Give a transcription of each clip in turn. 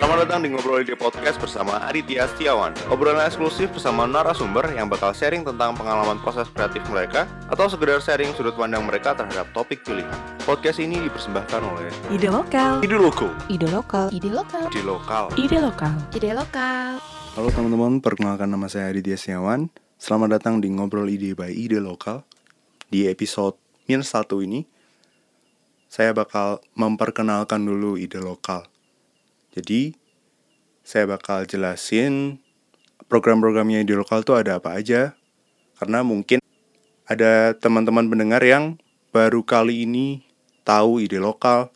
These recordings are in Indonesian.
Selamat datang di Ngobrol Ide Podcast bersama Aditya Setiawan Obrolan eksklusif bersama narasumber yang bakal sharing tentang pengalaman proses kreatif mereka Atau sekedar sharing sudut pandang mereka terhadap topik pilihan Podcast ini dipersembahkan oleh Ide lokal. Ide Loko Ide lokal. Ide lokal. Ide Lokal Ide lokal. Ide lokal. Halo teman-teman, perkenalkan nama saya Aditya Setiawan Selamat datang di Ngobrol Ide by Ide Lokal Di episode minus satu ini Saya bakal memperkenalkan dulu ide lokal Jadi, saya bakal jelasin program-programnya ide lokal tuh ada apa aja. Karena mungkin ada teman-teman pendengar yang baru kali ini tahu ide lokal.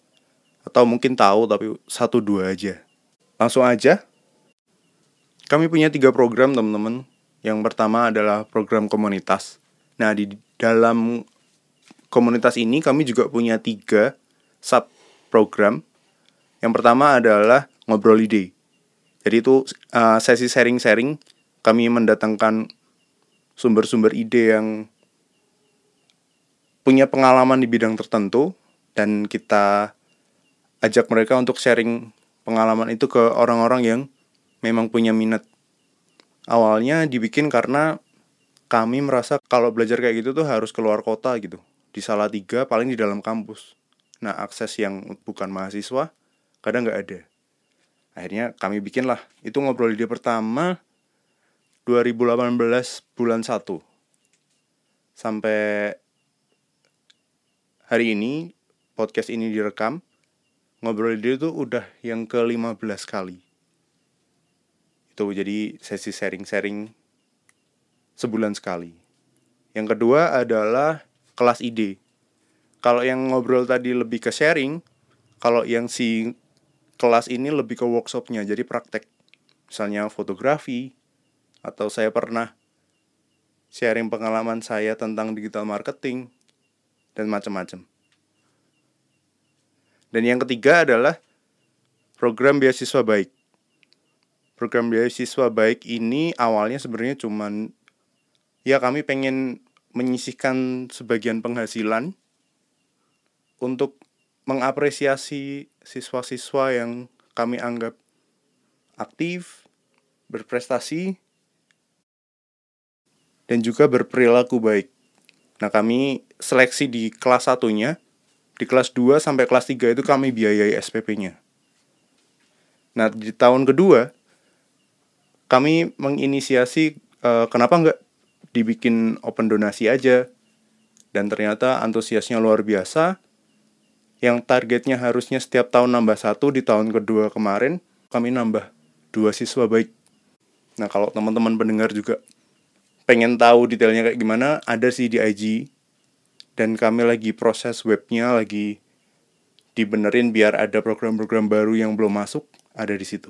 Atau mungkin tahu tapi satu dua aja. Langsung aja. Kami punya tiga program teman-teman. Yang pertama adalah program komunitas. Nah di dalam komunitas ini kami juga punya tiga sub program yang pertama adalah ngobrol ide. Jadi itu uh, sesi sharing-sharing kami mendatangkan sumber-sumber ide yang punya pengalaman di bidang tertentu dan kita ajak mereka untuk sharing pengalaman itu ke orang-orang yang memang punya minat. Awalnya dibikin karena kami merasa kalau belajar kayak gitu tuh harus keluar kota gitu. Di Salatiga paling di dalam kampus. Nah, akses yang bukan mahasiswa kadang nggak ada. Akhirnya kami bikin lah. Itu ngobrol ide pertama 2018 bulan 1. Sampai hari ini podcast ini direkam. Ngobrol ide itu udah yang ke-15 kali. Itu jadi sesi sharing-sharing sebulan sekali. Yang kedua adalah kelas ide. Kalau yang ngobrol tadi lebih ke sharing, kalau yang si kelas ini lebih ke workshopnya, jadi praktek. Misalnya fotografi, atau saya pernah sharing pengalaman saya tentang digital marketing, dan macam-macam. Dan yang ketiga adalah program beasiswa baik. Program beasiswa baik ini awalnya sebenarnya cuman ya kami pengen menyisihkan sebagian penghasilan untuk mengapresiasi siswa-siswa yang kami anggap aktif, berprestasi, dan juga berperilaku baik. Nah, kami seleksi di kelas satunya, di kelas 2 sampai kelas 3 itu kami biayai SPP-nya. Nah, di tahun kedua, kami menginisiasi uh, kenapa nggak dibikin open donasi aja. Dan ternyata antusiasnya luar biasa. Yang targetnya harusnya setiap tahun nambah satu, di tahun kedua kemarin kami nambah dua siswa baik. Nah, kalau teman-teman pendengar juga pengen tahu detailnya kayak gimana, ada sih di IG dan kami lagi proses webnya lagi dibenerin biar ada program-program baru yang belum masuk ada di situ.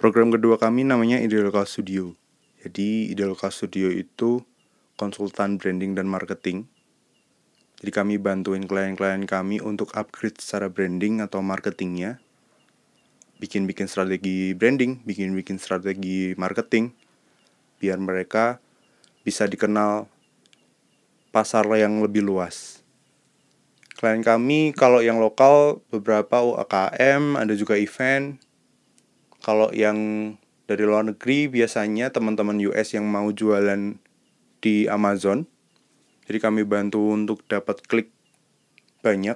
Program kedua kami namanya Ideolocal Studio. Jadi Ideolocal Studio itu konsultan branding dan marketing. Jadi kami bantuin klien-klien kami untuk upgrade secara branding atau marketingnya. Bikin-bikin strategi branding, bikin-bikin strategi marketing. Biar mereka bisa dikenal pasar yang lebih luas. Klien kami kalau yang lokal beberapa UKM, ada juga event. Kalau yang dari luar negeri biasanya teman-teman US yang mau jualan di Amazon. Jadi kami bantu untuk dapat klik banyak,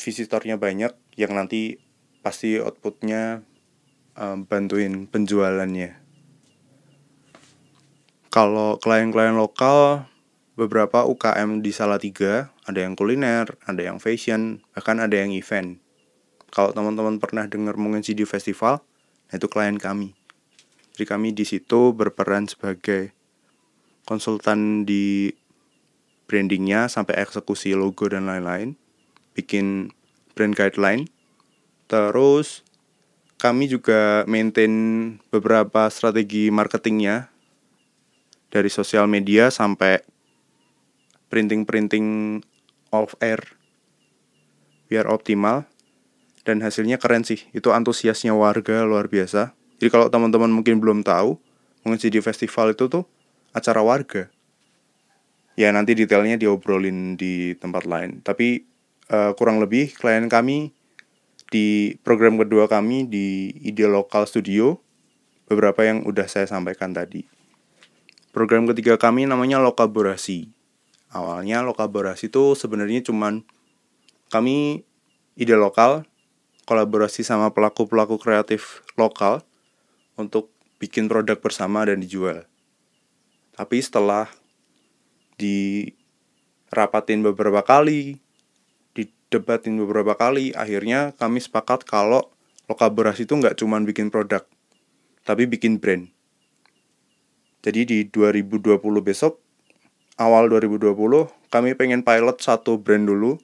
visitornya banyak, yang nanti pasti outputnya um, bantuin penjualannya. Kalau klien-klien lokal beberapa UKM di Salatiga, ada yang kuliner, ada yang fashion, bahkan ada yang event. Kalau teman-teman pernah dengar mungkin CD Festival, nah itu klien kami. Jadi kami di situ berperan sebagai konsultan di brandingnya sampai eksekusi logo dan lain-lain, bikin brand guideline. Terus kami juga maintain beberapa strategi marketingnya dari sosial media sampai printing-printing off air biar optimal. Dan hasilnya keren sih itu antusiasnya warga luar biasa. Jadi kalau teman-teman mungkin belum tahu mengisi di festival itu tuh acara warga ya nanti detailnya diobrolin di tempat lain tapi uh, kurang lebih klien kami di program kedua kami di Ide Lokal Studio, beberapa yang udah saya sampaikan tadi. Program ketiga kami namanya Lokaborasi. Awalnya Lokaborasi itu sebenarnya cuman kami ide lokal kolaborasi sama pelaku-pelaku kreatif lokal untuk bikin produk bersama dan dijual. Tapi setelah dirapatin beberapa kali, didebatin beberapa kali, akhirnya kami sepakat kalau kolaborasi itu nggak cuma bikin produk, tapi bikin brand. Jadi di 2020 besok, awal 2020, kami pengen pilot satu brand dulu.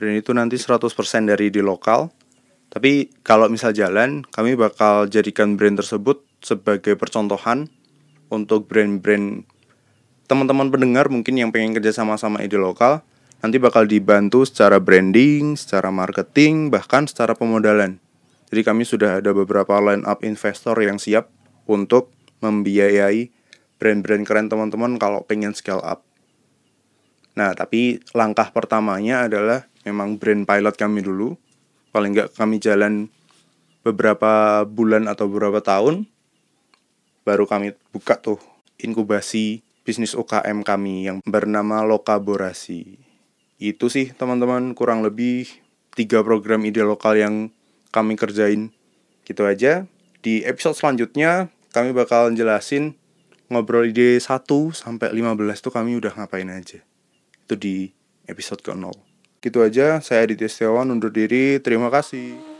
Brand itu nanti 100% dari di lokal. Tapi kalau misal jalan, kami bakal jadikan brand tersebut sebagai percontohan untuk brand-brand teman-teman pendengar mungkin yang pengen kerja sama-sama ide lokal nanti bakal dibantu secara branding, secara marketing, bahkan secara pemodalan. Jadi kami sudah ada beberapa line up investor yang siap untuk membiayai brand-brand keren teman-teman kalau pengen scale up. Nah, tapi langkah pertamanya adalah memang brand pilot kami dulu. Paling nggak kami jalan beberapa bulan atau beberapa tahun, baru kami buka tuh inkubasi bisnis UKM kami yang bernama Lokaborasi. Itu sih teman-teman kurang lebih tiga program ide lokal yang kami kerjain. Gitu aja. Di episode selanjutnya kami bakal jelasin ngobrol ide 1 sampai 15 tuh kami udah ngapain aja. Itu di episode ke-0. Gitu aja, saya Aditya Setiawan undur diri. Terima kasih.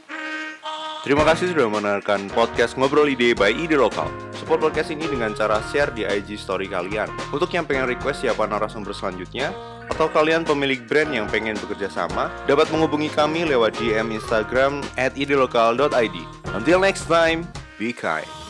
Terima kasih sudah mendengarkan podcast Ngobrol Ide by Ide Lokal. Support podcast ini dengan cara share di IG story kalian. Untuk yang pengen request siapa narasumber selanjutnya, atau kalian pemilik brand yang pengen bekerja sama, dapat menghubungi kami lewat DM Instagram at idelokal.id. Until next time, be kind.